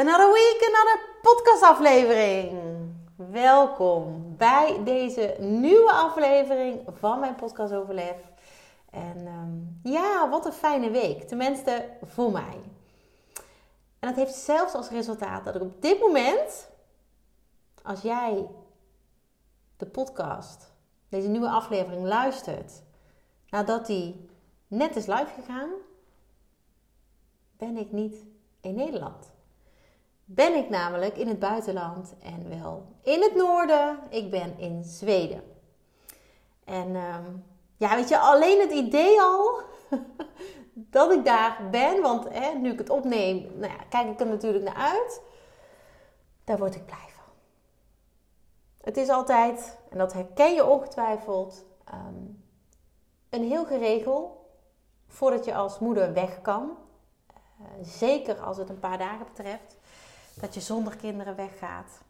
Another week, another podcastaflevering. Welkom bij deze nieuwe aflevering van mijn podcast Overlef. En ehm, ja, wat een fijne week. Tenminste, voor mij. En dat heeft zelfs als resultaat dat ik op dit moment, als jij de podcast, deze nieuwe aflevering luistert, nadat die net is live gegaan, ben ik niet in Nederland ben ik namelijk in het buitenland en wel in het noorden. Ik ben in Zweden. En ehm, ja, weet je, alleen het idee al dat ik daar ben, want hè, nu ik het opneem, nou ja, kijk ik er natuurlijk naar uit. Daar word ik blij van. Het is altijd, en dat herken je ongetwijfeld, ehm, een heel geregel voordat je als moeder weg kan. Uh, zeker als het een paar dagen betreft dat je zonder kinderen weggaat.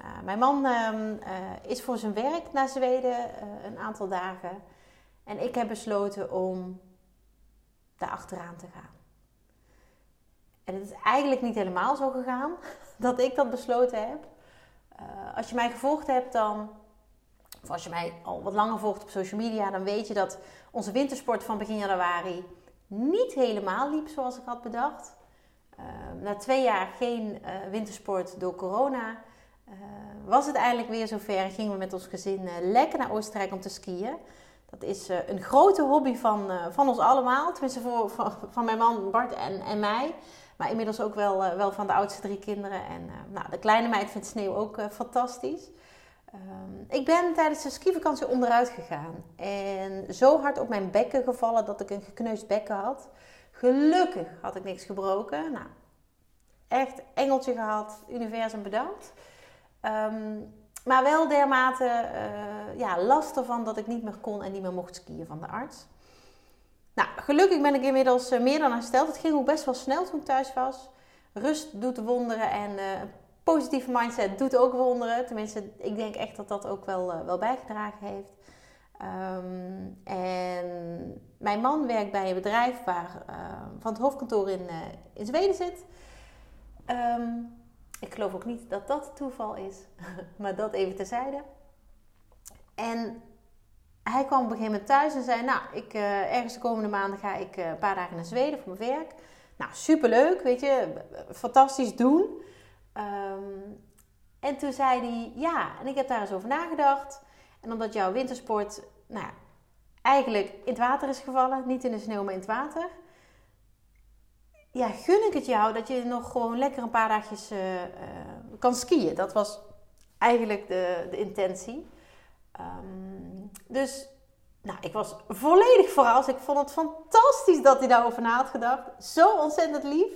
Uh, mijn man uh, is voor zijn werk naar Zweden uh, een aantal dagen. En ik heb besloten om daar achteraan te gaan. En het is eigenlijk niet helemaal zo gegaan dat ik dat besloten heb. als je mij gevolgd hebt, dan, of als je mij al wat langer volgt op social media, dan weet je dat onze wintersport van begin januari niet helemaal liep zoals ik had bedacht. Ehm, na twee jaar geen uh, wintersport door corona uh, was het eindelijk weer zover. Gingen we met ons gezin uh, lekker naar Oostenrijk om te skiën. Dat is een grote hobby van, van ons allemaal. Tenminste voor, van, mijn man Bart en, en mij. Maar inmiddels ook wel, wel van de oudste drie kinderen. En nou, de kleine meid vindt sneeuw ook fantastisch. Um, ik ben tijdens de skivakantie onderuit gegaan. En zo hard op mijn bekken gevallen dat ik een gekneusd bekken had. Gelukkig had ik niks gebroken. Nou, echt engeltje gehad. Universum bedankt. Ehm, maar wel dermate uh, ja, last ervan dat ik niet meer kon en niet meer mocht skiën van de arts. Nou, gelukkig ben ik inmiddels uh, meer dan hersteld. Het ging ook best wel snel toen ik thuis was. Rust doet wonderen en uh, positieve mindset doet ook wonderen. Tenminste, ik denk echt dat dat ook wel, wel bijgedragen heeft. Um, en mijn man werkt bij een bedrijf waar, uh, van het hoofdkantoor in, uh, in Zweden zit. Um, ik geloof ook niet dat dat toeval is, maar dat even terzijde. En hij kwam op een gegeven moment thuis en zei: Nou, ik, uh, ergens de komende maanden ga ik een paar dagen naar Zweden voor mijn werk. Nou, superleuk, weet je, fantastisch doen. En toen zei hij: Ja, en ik heb daar eens over nagedacht. En omdat jouw wintersport nou, eigenlijk in het water is gevallen, niet in de sneeuw, maar in het water. Ja, gun ik het jou dat je nog gewoon lekker een paar dagjes uh, uh, kan skiën. Dat was eigenlijk de, de intentie. Um, dus nou, ik was volledig verrast. Ik vond het fantastisch dat hij daarover na had gedacht. Zo ontzettend lief.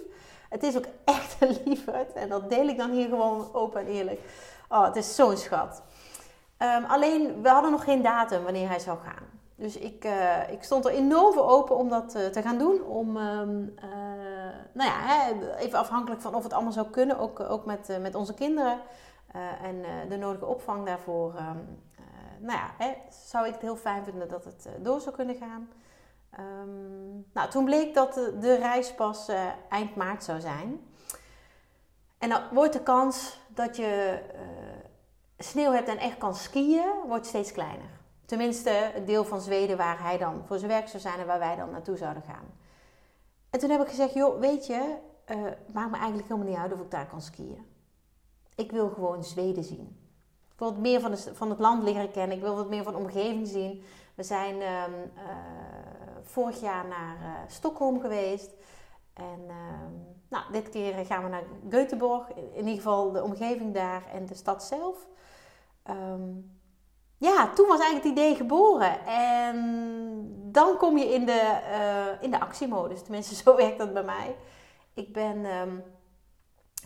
Het is ook echt een liefheid. En dat deel ik dan hier gewoon open en eerlijk. Oh, het is zo'n schat. Um, alleen, we hadden nog geen datum wanneer hij zou gaan. Dus ik, uh, ik stond er enorm voor open om dat uh, te gaan doen. Om, um, uh, nou ja, hè, even afhankelijk van of het allemaal zou kunnen, ook, ook met, met onze kinderen. en de nodige opvang daarvoor. Um, nou ja, hè, zou ik het heel fijn vinden dat het door zou kunnen gaan. nou, toen bleek dat de, de reis pas eind maart zou zijn. En dan wordt de kans dat je sneeuw hebt en echt kan skiën, wordt steeds kleiner. Tenminste, het deel van Zweden waar hij dan voor zijn werk zou zijn en waar wij dan naartoe zouden gaan. En toen heb ik gezegd, joh, weet je, uh, maakt me eigenlijk helemaal niet uit of ik daar kan skiën. Ik wil gewoon Zweden zien. Ik wil wat meer van, de, van het land leren kennen. Ik wil wat meer van de omgeving zien. We zijn uh, uh, vorig jaar naar uh, Stockholm geweest. En ehm, nou, dit keer gaan we naar Göteborg. In ieder geval de omgeving daar en de stad zelf. Um, ja, toen was eigenlijk het idee geboren. En dan kom je in de, uh, in de actiemodus. Tenminste, zo werkt dat bij mij. Ik ben um,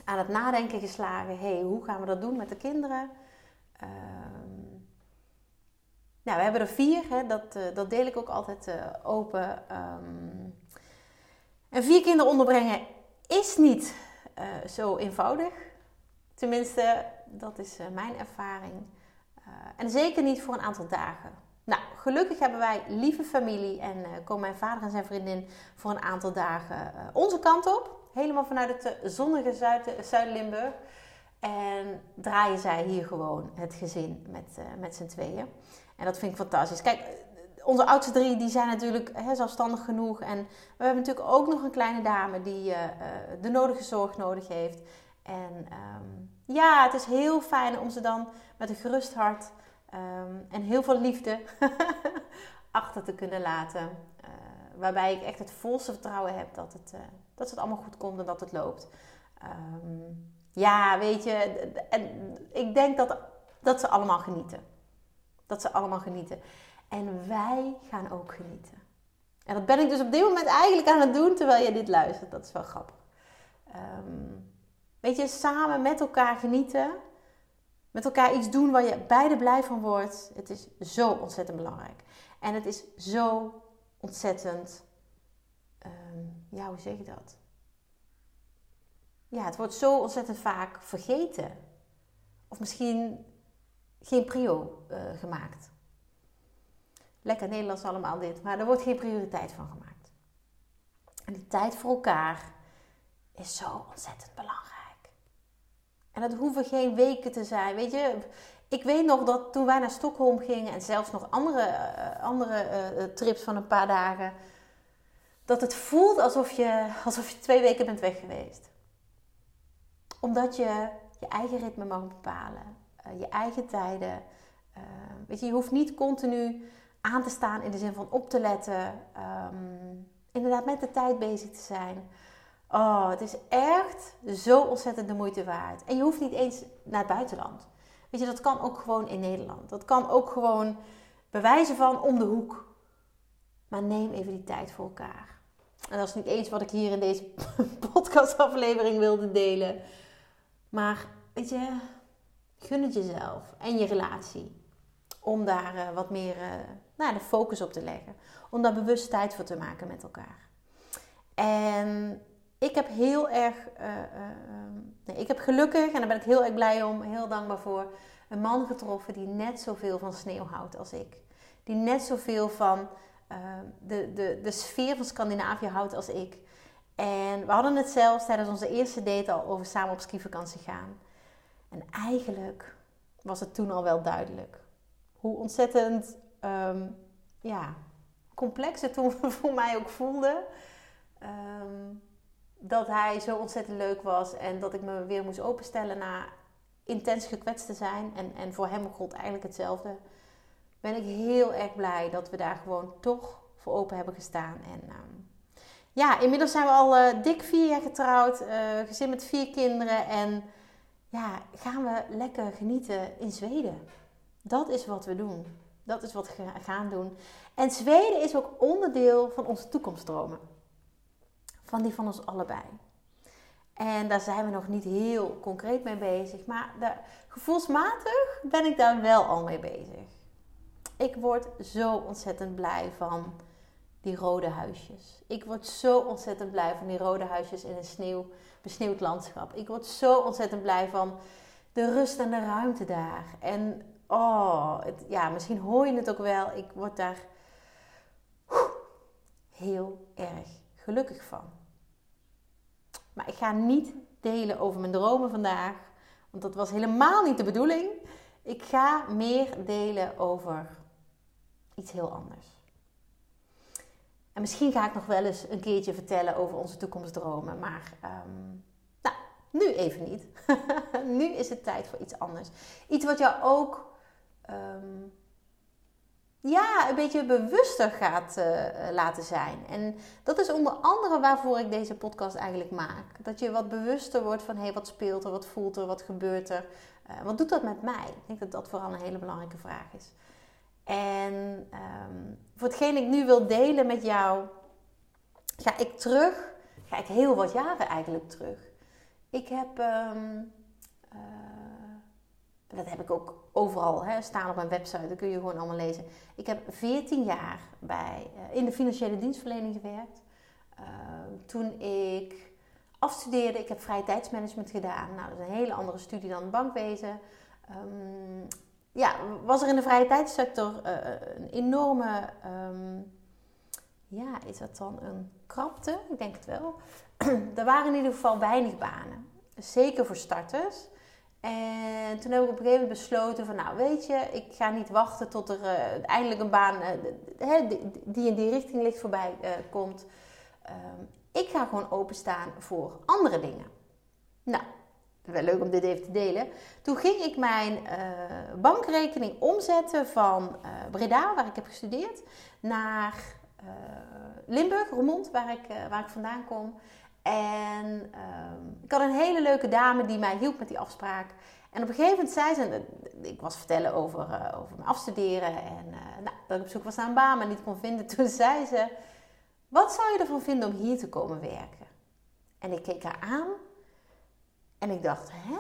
aan het nadenken geslagen. hey, hoe gaan we dat doen met de kinderen? Ehm, nou, we hebben er vier. Hè, dat, dat deel ik ook altijd open. Ehm, en vier kinderen onderbrengen is niet zo eenvoudig. Tenminste, dat is mijn ervaring. en zeker niet voor een aantal dagen. Nou, gelukkig hebben wij lieve familie en uh, komen mijn vader en zijn vriendin voor een aantal dagen onze kant op. Helemaal vanuit het zonnige Zuid-Limburg. en draaien zij hier gewoon het gezin met, met z'n tweeën. En dat vind ik fantastisch. Kijk, onze oudste drie die zijn natuurlijk hè, zelfstandig genoeg. En we hebben natuurlijk ook nog een kleine dame die de nodige zorg nodig heeft. En um, ja, het is heel fijn om ze dan met een gerust hart Ehm, en heel veel liefde achter te kunnen laten. Uh, waarbij ik echt het volste vertrouwen heb dat het, uh, dat het allemaal goed komt en dat het loopt. Um, ja, weet je, en ik denk dat, dat ze allemaal genieten. Dat ze allemaal genieten. En wij gaan ook genieten. En dat ben ik dus op dit moment eigenlijk aan het doen terwijl je dit luistert. Dat is wel grappig. Um, weet je, samen met elkaar genieten met elkaar iets doen waar je beide blij van wordt. Het is zo ontzettend belangrijk. En het is zo ontzettend. Um, ja, hoe zeg je dat? Ja, het wordt zo ontzettend vaak vergeten. Of misschien geen prio uh, gemaakt. Lekker Nederlands allemaal dit, maar er wordt geen prioriteit van gemaakt. En die tijd voor elkaar is zo ontzettend belangrijk. En dat hoeven geen weken te zijn. Weet je, ik weet nog dat toen wij naar Stockholm gingen en zelfs nog andere, uh, andere uh, trips van een paar dagen, dat het voelt alsof je, alsof je twee weken bent weg geweest. Omdat je je eigen ritme mag bepalen, je eigen tijden. weet je, je hoeft niet continu aan te staan in de zin van op te letten, um, inderdaad met de tijd bezig te zijn. Oh, het is echt zo ontzettend de moeite waard. En je hoeft niet eens naar het buitenland. Weet je, dat kan ook gewoon in Nederland. Dat kan ook gewoon bewijzen van om de hoek. Maar neem even die tijd voor elkaar. En dat is niet eens wat ik hier in deze podcastaflevering wilde delen. Maar weet je, gun het jezelf en je relatie. Om daar uh, wat meer uh, nou, de focus op te leggen. Om daar bewust tijd voor te maken met elkaar. En ik heb heel erg, uh, nee, ik heb gelukkig, en daar ben ik heel erg blij om, heel dankbaar voor, een man getroffen die net zoveel van sneeuw houdt als ik. Die net zoveel van de, de, de sfeer van Scandinavië houdt als ik. En we hadden het zelfs tijdens onze eerste date al over samen op skivakantie gaan. En eigenlijk was het toen al wel duidelijk hoe ontzettend um, ja, complex het toen voor mij ook voelde. Um, dat hij zo ontzettend leuk was en dat ik me weer moest openstellen na intens gekwetst te zijn. En, en voor hem gold eigenlijk hetzelfde. Ben ik heel erg blij dat we daar gewoon toch voor open hebben gestaan. En ehm, ja, inmiddels zijn we al uh, dik vier jaar getrouwd, uh, gezin met vier kinderen. En ja, gaan we lekker genieten in Zweden. Dat is wat we doen. Dat is wat we gaan doen. En Zweden is ook onderdeel van onze toekomstdromen van die van ons allebei. En daar zijn we nog niet heel concreet mee bezig, maar de, gevoelsmatig ben ik daar wel al mee bezig. Ik word zo ontzettend blij van die rode huisjes. Ik word zo ontzettend blij van die rode huisjes in een sneeuw, besneeuwd landschap. Ik word zo ontzettend blij van de rust en de ruimte daar. En oh, het, ja, misschien hoor je het ook wel. Ik word daar heel erg gelukkig van. Maar ik ga niet delen over mijn dromen vandaag, want dat was helemaal niet de bedoeling. Ik ga meer delen over iets heel anders. En misschien ga ik nog wel eens een keertje vertellen over onze toekomstdromen, maar um, nou, nu even niet. nu is het tijd voor iets anders. Iets wat jou ook um, ja, een beetje bewuster gaat uh, laten zijn. En dat is onder andere waarvoor ik deze podcast eigenlijk maak. Dat je wat bewuster wordt van hé, hey, wat speelt er, wat voelt er, wat gebeurt er. Uh, wat doet dat met mij? Ik denk dat dat vooral een hele belangrijke vraag is. En um, voor hetgeen ik nu wil delen met jou, ga ik terug, ga ik heel wat jaren eigenlijk terug. Ik heb, ehm, eh, dat heb ik ook overal hè, staan op mijn website, dat kun je gewoon allemaal lezen. Ik heb 14 jaar bij, in de financiële dienstverlening gewerkt. Ehm, toen ik afstudeerde, ik heb vrije tijdsmanagement gedaan. Nou, dat is een hele andere studie dan bankwezen. Um, ja, was er in de vrije tijdssector uh, een enorme, um, ja, is dat dan een krapte? Ik denk het wel. er waren in ieder geval weinig banen. Zeker voor starters. En toen heb ik op een gegeven moment besloten van, nou weet je, ik ga niet wachten tot er uh, eindelijk een baan uh, die in die richting ligt voorbij komt. Um, ik ga gewoon openstaan voor andere dingen. Nou, wel leuk om dit even te delen. Toen ging ik mijn bankrekening omzetten van Breda, waar ik heb gestudeerd, naar Limburg, Roermond, waar ik, waar ik vandaan kom. En ehm, ik had een hele leuke dame die mij hielp met die afspraak. En op een gegeven moment zei ze, ik was vertellen over, over mijn afstuderen en nou, dat ik op zoek was naar een baan, maar niet kon vinden. Toen zei ze, wat zou je ervan vinden om hier te komen werken? En ik keek haar aan en ik dacht, hè?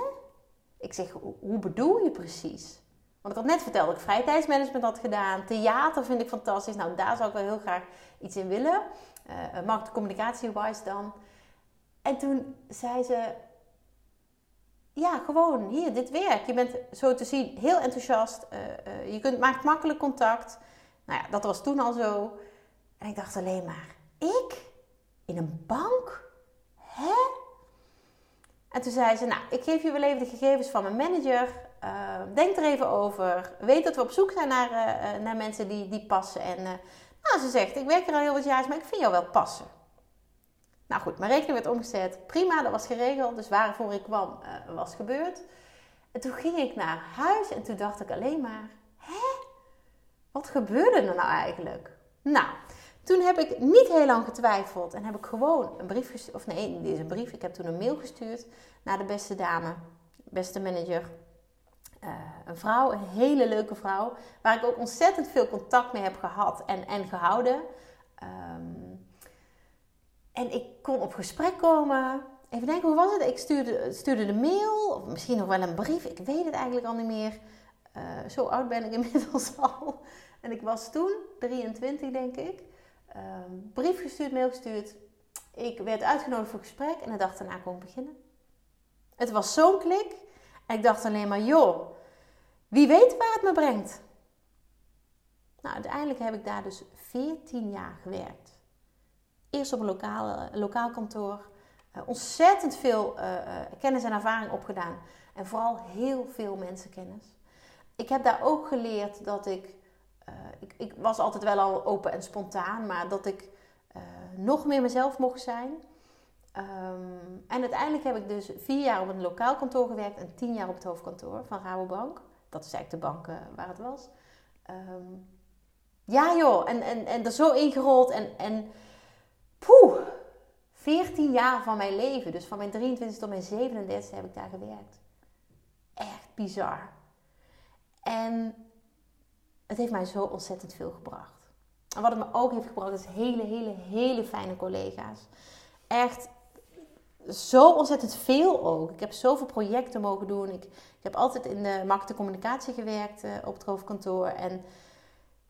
Ik zeg, hoe bedoel je precies? Want ik had net verteld dat ik vrije tijdsmanagement had gedaan. Theater vind ik fantastisch. Nou, daar zou ik wel heel graag iets in willen. Uh, marktcommunicatie-wise dan. En toen zei ze... Ja, gewoon hier, dit werk. Je bent zo te zien heel enthousiast. Uh, uh, je kunt, maakt makkelijk contact. Nou ja, dat was toen al zo. En ik dacht alleen maar... Ik? In een bank? Hè? En toen zei ze, nou, ik geef je wel even de gegevens van mijn manager. Uh, denk er even over. Weet dat we op zoek zijn naar, uh, naar mensen die, die passen. En nou, ze zegt, ik werk er al heel wat jaar, maar ik vind jou wel passen. Nou goed, mijn rekening werd omgezet. Prima, dat was geregeld. Dus waarvoor ik kwam, was gebeurd. En toen ging ik naar huis en toen dacht ik alleen maar... Hè? Wat gebeurde er nou eigenlijk? Nou, toen heb ik niet heel lang getwijfeld en heb ik gewoon een brief gestuurd. Of nee, is een brief. Ik heb toen een mail gestuurd naar de beste dame, beste manager. Uh, een vrouw, een hele leuke vrouw, waar ik ook ontzettend veel contact mee heb gehad en, en gehouden. Um, en ik kon op gesprek komen. Even denken, hoe was het? Ik stuurde, stuurde de mail, of misschien nog wel een brief. Ik weet het eigenlijk al niet meer. Uh, zo oud ben ik inmiddels al. En ik was toen 23, denk ik um, brief gestuurd, mail gestuurd. Ik werd uitgenodigd voor gesprek en de dag daarna kon ik beginnen. Het was zo'n klik. En ik dacht alleen maar, joh, wie weet waar het me brengt. Nou, uiteindelijk heb ik daar dus 14 jaar gewerkt. Eerst op een lokaal, kantoor. Uh, ontzettend veel uh, kennis en ervaring opgedaan. En vooral heel veel mensenkennis. Ik heb daar ook geleerd dat ik ik, ik, was altijd wel al open en spontaan, maar dat ik nog meer mezelf mocht zijn. Um, en uiteindelijk heb ik dus vier jaar op een lokaal kantoor gewerkt en tien jaar op het hoofdkantoor van Rabobank. Dat is eigenlijk de bank waar het was. Um, ja joh, en, en, en er zo ingerold en, en poeh, 14 jaar van mijn leven. Dus van mijn 23 tot mijn 37 heb ik daar gewerkt. Echt bizar. En het heeft mij zo ontzettend veel gebracht. En wat het me ook heeft gebracht, is hele, hele, hele fijne collega's. Echt zo ontzettend veel ook. Ik heb zoveel projecten mogen doen. Ik, ik heb altijd in de marketingcommunicatie gewerkt uh, op het hoofdkantoor. En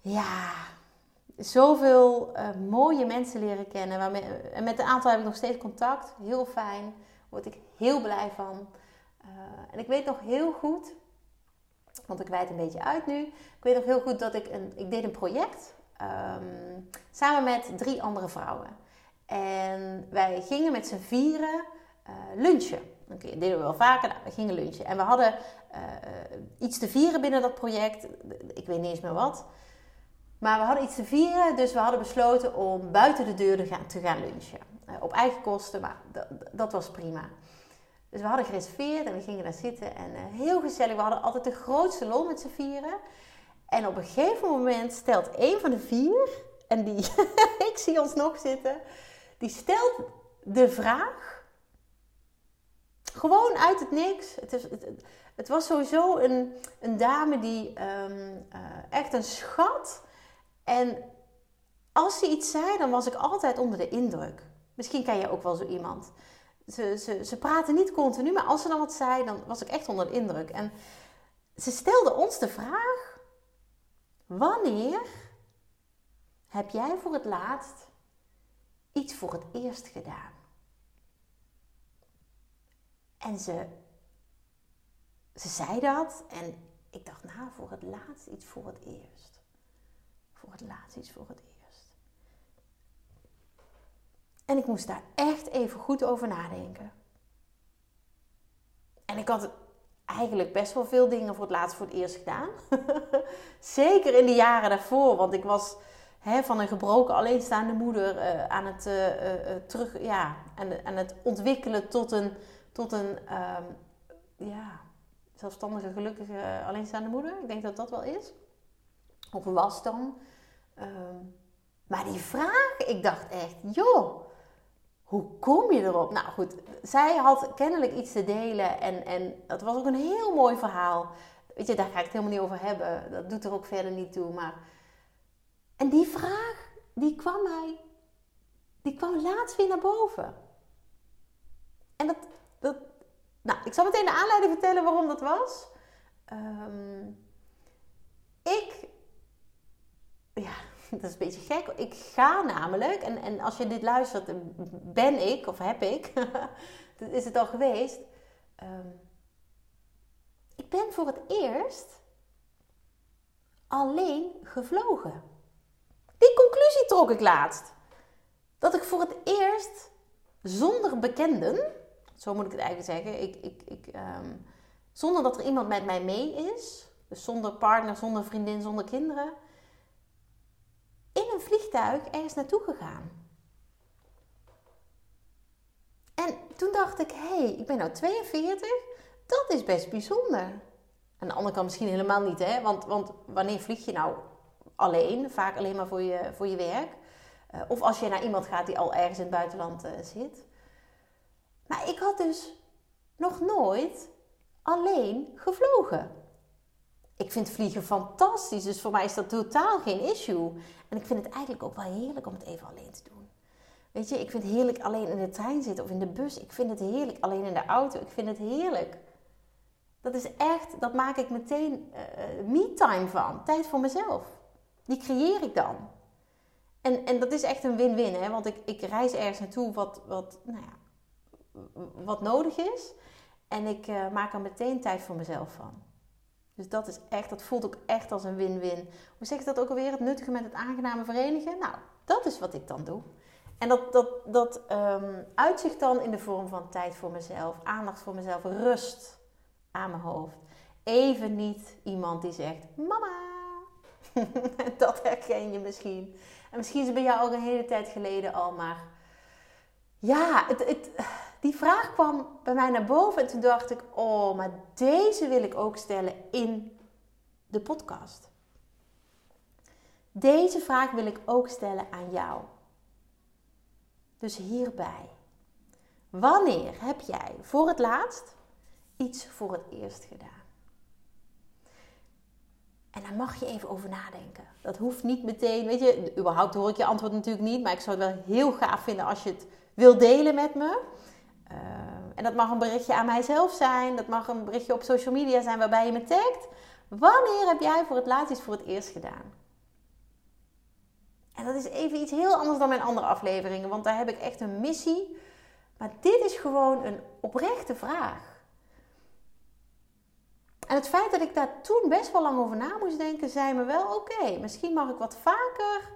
ja, zoveel uh, mooie mensen leren kennen. Waarmee, en met een aantal heb ik nog steeds contact. Heel fijn. Daar word ik heel blij van. Uh, en ik weet nog heel goed want ik wijd een beetje uit nu. Ik weet nog heel goed dat ik een, ik deed een project um, samen met drie andere vrouwen. En wij gingen met z'n vieren uh, lunchen. Dat deden we wel vaker. Nou, we gingen lunchen. En we hadden iets te vieren binnen dat project. Ik weet niet eens meer wat. Maar we hadden iets te vieren, dus we hadden besloten om buiten de deur te gaan, lunchen. Uh, op eigen kosten, maar dat was prima. Dus we hadden gereserveerd en we gingen daar zitten. En uh, heel gezellig. We hadden altijd de grootste lol met z'n vieren. En op een gegeven moment stelt een van de vier, en die, ik zie ons nog zitten, die stelt de vraag. Gewoon uit het niks. Het, is, het, was sowieso een, een dame die um, uh, echt een schat. En als ze iets zei, dan was ik altijd onder de indruk. Misschien ken je ook wel zo iemand ze, ze, ze praten niet continu, maar als ze dan wat zei, dan was ik echt onder de indruk. En ze stelde ons de vraag: wanneer heb jij voor het laatst iets voor het eerst gedaan? En ze, ze zei dat en ik dacht, nou, voor het laatst iets voor het eerst. Voor het laatst iets voor het eerst. En ik moest daar echt even goed over nadenken. En ik had eigenlijk best wel veel dingen voor het laatst voor het eerst gedaan. Zeker in de jaren daarvoor, want ik was hè, van een gebroken alleenstaande moeder uh, aan, het, uh, uh, terug, ja, aan, aan, het ontwikkelen tot een, tot een um, ja, zelfstandige, gelukkige, alleenstaande moeder. Ik denk dat dat wel is. Of was dan. Um, maar die vraag, ik dacht echt, joh, hoe kom je erop? Nou goed, zij had kennelijk iets te delen en, en dat was ook een heel mooi verhaal. Weet je, daar ga ik het helemaal niet over hebben. Dat doet er ook verder niet toe. Maar... En die vraag, die kwam mij, die kwam laatst weer naar boven. En dat, dat nou, ik zal meteen de aanleiding vertellen waarom dat was. Um, ik, dat is een beetje gek. Ik ga namelijk, en, en als je dit luistert, ben ik, of heb ik, is het al geweest. Um, ik ben voor het eerst alleen gevlogen. Die conclusie trok ik laatst. Dat ik voor het eerst zonder bekenden, zo moet ik het eigenlijk zeggen, ik, ik, ik, um, zonder dat er iemand met mij mee is, dus zonder partner, zonder vriendin, zonder kinderen, in een vliegtuig ergens naartoe gegaan. En toen dacht ik, hé, hey, ik ben nou 42, dat is best bijzonder. Aan de andere kant misschien helemaal niet, hè? Want, want wanneer vlieg je nou alleen? Vaak alleen maar voor je, voor je werk. Uh, of als je naar iemand gaat die al ergens in het buitenland uh, zit. Maar ik had dus nog nooit alleen gevlogen. Ik vind vliegen fantastisch, dus voor mij is dat totaal geen issue. En ik vind het eigenlijk ook wel heerlijk om het even alleen te doen. Weet je, ik vind het heerlijk alleen in de trein zitten of in de bus. Ik vind het heerlijk alleen in de auto. Ik vind het heerlijk. Dat is echt, dat maak ik meteen uh, me-time van. Tijd voor mezelf. Die creëer ik dan. En, en dat is echt een win-win, hè? want ik, ik reis ergens naartoe wat, wat, nou ja, wat nodig is. En ik uh, maak er meteen tijd voor mezelf van. Dus dat is echt, dat voelt ook echt als een win-win. Hoe zeg je dat ook alweer? Het nuttige met het aangename verenigen? Nou, dat is wat ik dan doe. En dat, dat, dat um, uitzicht dan in de vorm van tijd voor mezelf, aandacht voor mezelf, rust aan mijn hoofd. Even niet iemand die zegt: Mama. dat herken je misschien. En misschien is het bij jou ook een hele tijd geleden al, maar ja, het, het, die vraag kwam bij mij naar boven en toen dacht ik, oh, maar deze wil ik ook stellen in de podcast. Deze vraag wil ik ook stellen aan jou. Dus hierbij. Wanneer heb jij voor het laatst iets voor het eerst gedaan? En daar mag je even over nadenken. Dat hoeft niet meteen, weet je, überhaupt hoor ik je antwoord natuurlijk niet, maar ik zou het wel heel gaaf vinden als je het wil delen met me. En dat mag een berichtje aan mijzelf zijn, dat mag een berichtje op social media zijn waarbij je me tagt. Wanneer heb jij voor het laatst iets voor het eerst gedaan? En dat is even iets heel anders dan mijn andere afleveringen, want daar heb ik echt een missie. Maar dit is gewoon een oprechte vraag. En het feit dat ik daar toen best wel lang over na moest denken, zei me wel: oké, misschien mag ik wat vaker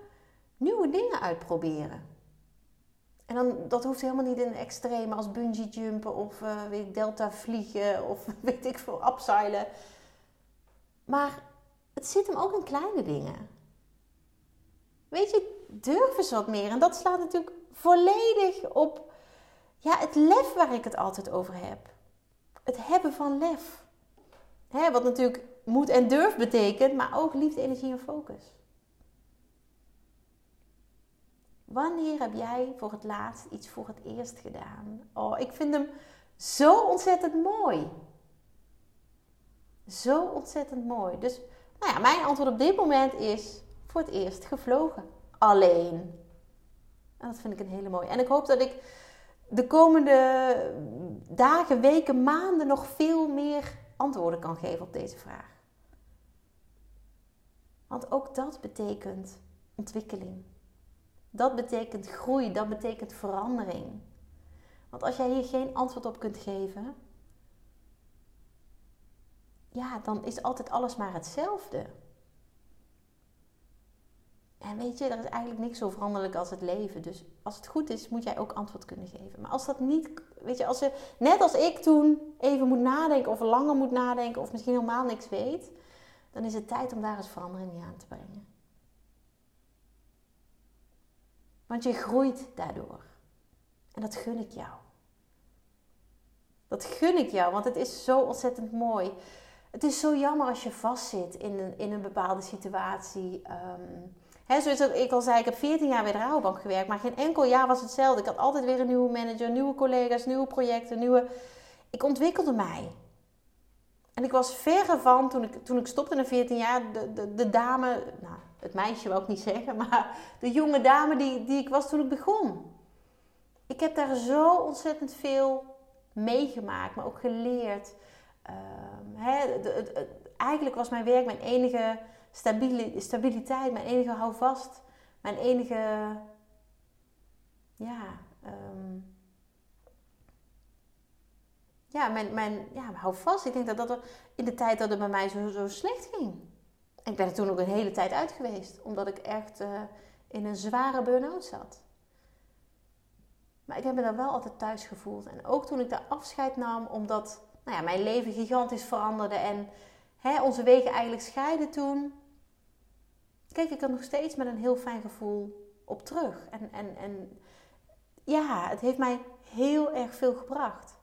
nieuwe dingen uitproberen. En dan, dat hoeft helemaal niet in extreme als bungee jumpen of uh, weet ik, delta vliegen of weet ik veel, upseilen. Maar het zit hem ook in kleine dingen. Weet je, durf eens wat meer. En dat slaat natuurlijk volledig op ja, het lef waar ik het altijd over heb. Het hebben van lef. Hè, wat natuurlijk moed en durf betekent, maar ook liefde, energie en focus. Wanneer heb jij voor het laatst iets voor het eerst gedaan? Oh, ik vind hem zo ontzettend mooi. Zo ontzettend mooi. Dus nou ja, mijn antwoord op dit moment is voor het eerst gevlogen. Alleen. En dat vind ik een hele mooie. En ik hoop dat ik de komende dagen, weken, maanden nog veel meer antwoorden kan geven op deze vraag. Want ook dat betekent ontwikkeling. Dat betekent groei, dat betekent verandering. Want als jij hier geen antwoord op kunt geven, ja, dan is altijd alles maar hetzelfde. En weet je, er is eigenlijk niks zo veranderlijk als het leven. Dus als het goed is, moet jij ook antwoord kunnen geven. Maar als dat niet, weet je, als je net als ik toen even moet nadenken of langer moet nadenken of misschien helemaal niks weet, dan is het tijd om daar eens verandering in aan te brengen. Want je groeit daardoor. En dat gun ik jou. Dat gun ik jou, want het is zo ontzettend mooi. Het is zo jammer als je vastzit in een, in een bepaalde situatie. Um, He, zoals ik al zei, ik heb 14 jaar bij de Rabobank gewerkt, maar geen enkel jaar was hetzelfde. Ik had altijd weer een nieuwe manager, nieuwe collega's, nieuwe projecten, nieuwe... Ik ontwikkelde mij. En ik was verre van, toen ik, toen ik stopte na 14 jaar, de, de, de dame... Nou, het meisje wil ik niet zeggen, maar de jonge dame die, die ik was toen ik begon. Ik heb daar zo ontzettend veel meegemaakt, maar ook geleerd. De, eigenlijk was mijn werk mijn enige stabiliteit, mijn enige houvast, mijn enige, ja, um, ja, mijn, mijn ja, houvast. Ik denk dat dat in de tijd dat het bij mij zo, zo slecht ging. Ik ben er toen ook een hele tijd uit geweest, omdat ik echt uh, in een zware burn-out zat. Maar ik heb me daar wel altijd thuis gevoeld. En ook toen ik daar afscheid nam, omdat nou ja, mijn leven gigantisch veranderde en hè, onze wegen eigenlijk scheiden toen, kijk ik er nog steeds met een heel fijn gevoel op terug. En, en, en ja, het heeft mij heel erg veel gebracht.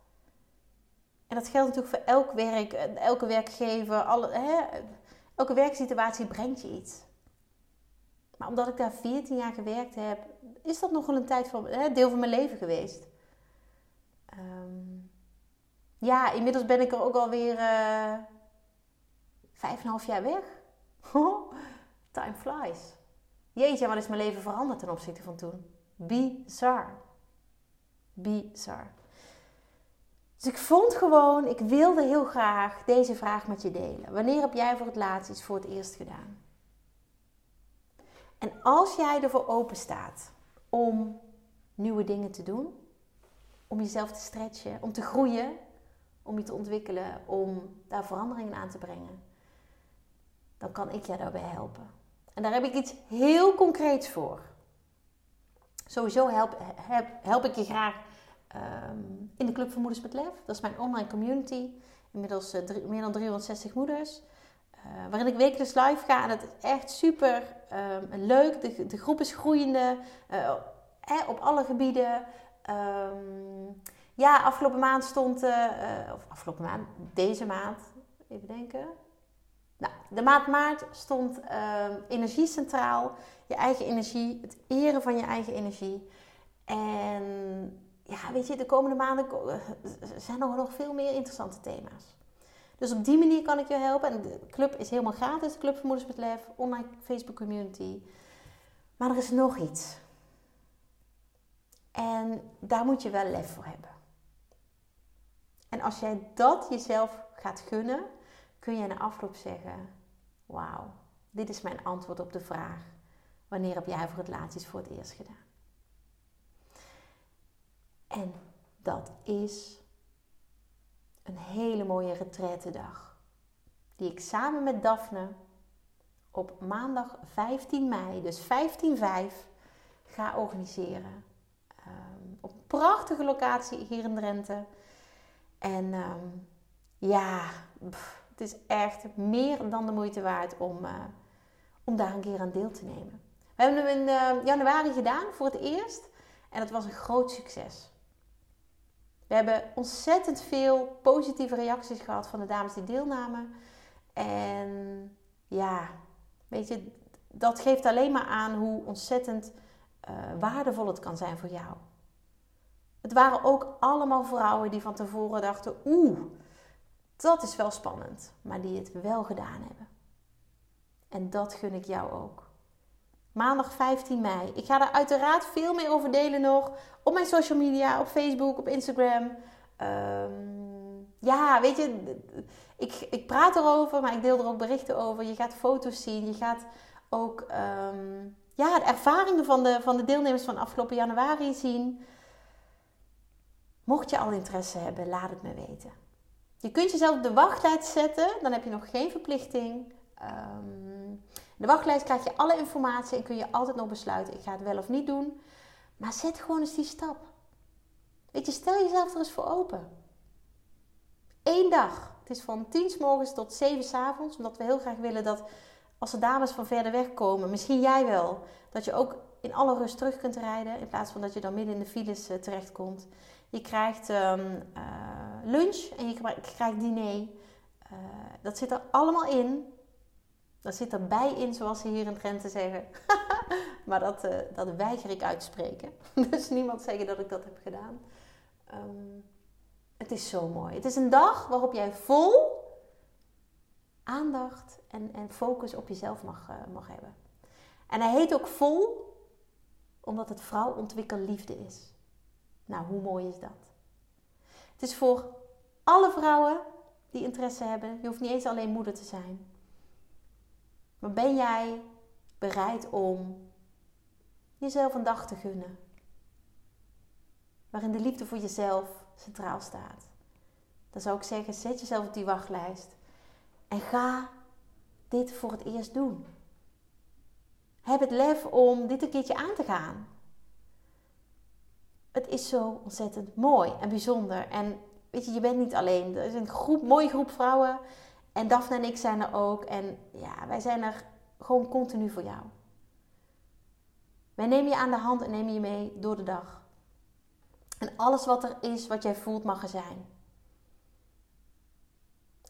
En dat geldt natuurlijk voor elk werk, elke werkgever, alle, hè, elke werksituatie brengt je iets. Maar omdat ik daar 14 jaar gewerkt heb, is dat nog wel een tijd van, deel van mijn leven geweest. Um, ja, inmiddels ben ik er ook alweer uh, vijf en half jaar weg. Time flies. Jeetje, wat is mijn leven veranderd ten opzichte van toen? Bizar. Bizar. Dus ik vond gewoon, ik wilde heel graag deze vraag met je delen. Wanneer heb jij voor het laatst iets voor het eerst gedaan? En als jij ervoor open staat om nieuwe dingen te doen, om jezelf te stretchen, om te groeien, om je te ontwikkelen, om daar veranderingen aan te brengen, dan kan ik je daarbij helpen. En daar heb ik iets heel concreets voor. Sowieso help, help ik je graag ehm, in de Club van Moeders met Lef. Dat is mijn online community. Inmiddels uh, meer dan 360 moeders. Uh, waarin ik wekelijks live ga. En dat is echt super um, leuk. De, de groep is groeiende. Uh, op alle gebieden. Um, ja, afgelopen maand stond... of afgelopen maand, deze maand. Even denken. Nou, de maand maart stond energie centraal. Je eigen energie, het eren van je eigen energie. En ja, weet je, de komende maanden zijn er nog veel meer interessante thema's. Dus op die manier kan ik je helpen. En de club is helemaal gratis, de Club van Moeders met Lef, online Facebook community. Maar er is nog iets. En daar moet je wel lef voor hebben. En als jij dat jezelf gaat gunnen, kun je na afloop zeggen: Wauw, dit is mijn antwoord op de vraag: wanneer heb jij voor het laatst iets voor het eerst gedaan? En dat is een hele mooie retretendag. Die ik samen met Daphne op maandag 15 mei, dus 15-5, ga organiseren. Um, op een prachtige locatie hier in Drenthe. En um, ja, het is echt meer dan de moeite waard om, uh, om daar een keer aan deel te nemen. We hebben hem in uh, januari gedaan voor het eerst. En het was een groot succes. We hebben ontzettend veel positieve reacties gehad van de dames die deelnamen. En ja, weet je, dat geeft alleen maar aan hoe ontzettend uh, waardevol het kan zijn voor jou. Het waren ook allemaal vrouwen die van tevoren dachten: oeh, dat is wel spannend, maar die het wel gedaan hebben. En dat gun ik jou ook. Maandag 15 mei. Ik ga daar uiteraard veel meer over delen nog. Op mijn social media, op Facebook, op Instagram. Ehm, ja, weet je, ik, ik praat erover, maar ik deel er ook berichten over. Je gaat foto's zien. Je gaat ook ehm, ja, de ervaringen van de, van de deelnemers van afgelopen januari zien. Mocht je al interesse hebben, laat het me weten. Je kunt jezelf op de wachtlijst zetten, dan heb je nog geen verplichting. Um, de wachtlijst krijg je alle informatie en kun je altijd nog besluiten: ik ga het wel of niet doen. Maar zet gewoon eens die stap. Weet je, stel jezelf er eens voor open. Eén dag. Het is van 10 s morgens tot 7 s avonds. Omdat we heel graag willen dat als de dames van verder weg komen, misschien jij wel, dat je ook in alle rust terug kunt rijden. In plaats van dat je dan midden in de files uh, terechtkomt. Je krijgt um, uh, lunch en je krijgt diner. Uh, dat zit er allemaal in. Dat zit erbij in, zoals ze hier in Drenthe zeggen. maar dat, uh, dat weiger ik uit te spreken. dus niemand zeggen dat ik dat heb gedaan. Um, het is zo mooi. Het is een dag waarop jij vol aandacht en, en focus op jezelf mag, uh, mag hebben. En hij heet ook vol omdat het vrouw ontwikkel liefde is. Nou, hoe mooi is dat? Het is voor alle vrouwen die interesse hebben. Je hoeft niet eens alleen moeder te zijn. Maar ben jij bereid om jezelf een dag te gunnen? Waarin de liefde voor jezelf centraal staat. Dan zou ik zeggen, zet jezelf op die wachtlijst. En ga dit voor het eerst doen. Heb het lef om dit een keertje aan te gaan. Het is zo ontzettend mooi en bijzonder. En weet je, je bent niet alleen. Er is een groep, mooie groep vrouwen. En Daphne en ik zijn er ook. En ja, wij zijn er gewoon continu voor jou. Wij nemen je aan de hand en nemen je mee door de dag. En alles wat er is, wat jij voelt, mag er zijn.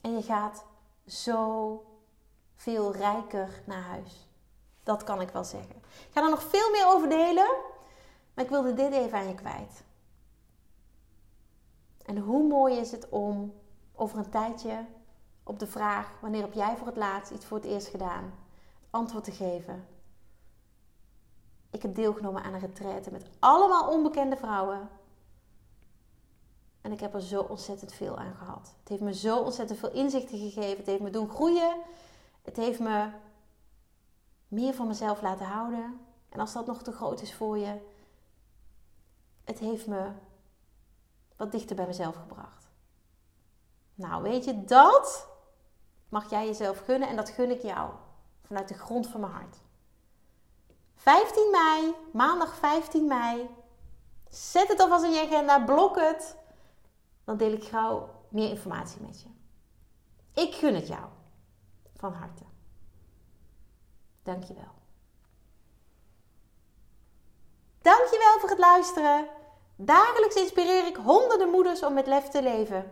En je gaat zo veel rijker naar huis. Dat kan ik wel zeggen. Ik ga er nog veel meer over delen. Maar ik wilde dit even aan je kwijt. En hoe mooi is het om over een tijdje op de vraag: wanneer heb jij voor het laatst iets voor het eerst gedaan? Antwoord te geven. Ik heb deelgenomen aan een retraite met allemaal onbekende vrouwen. En ik heb er zo ontzettend veel aan gehad. Het heeft me zo ontzettend veel inzichten gegeven. Het heeft me doen groeien. Het heeft me meer van mezelf laten houden. En als dat nog te groot is voor je, het heeft me wat dichter bij mezelf gebracht. Nou, weet je, dat mag jij jezelf gunnen en dat gun ik jou vanuit de grond van mijn hart. 15 mei, maandag 15 mei. Zet het alvast in je agenda, blok het. Dan deel ik gauw meer informatie met je. Ik gun het jou. Van harte. Dankjewel. Dankjewel voor het luisteren. Dagelijks inspireer ik honderden moeders om met lef te leven.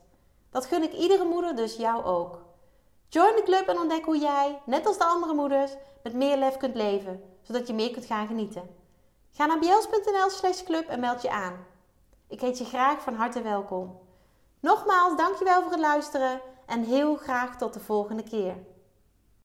Dat gun ik iedere moeder, dus jou ook. Join de club en ontdek hoe jij, net als de andere moeders, met meer lef kunt leven, zodat je meer kunt gaan genieten. Ga naar bjels.nl slash club en meld je aan. Ik heet je graag van harte welkom. Nogmaals, dankjewel voor het luisteren en heel graag tot de volgende keer.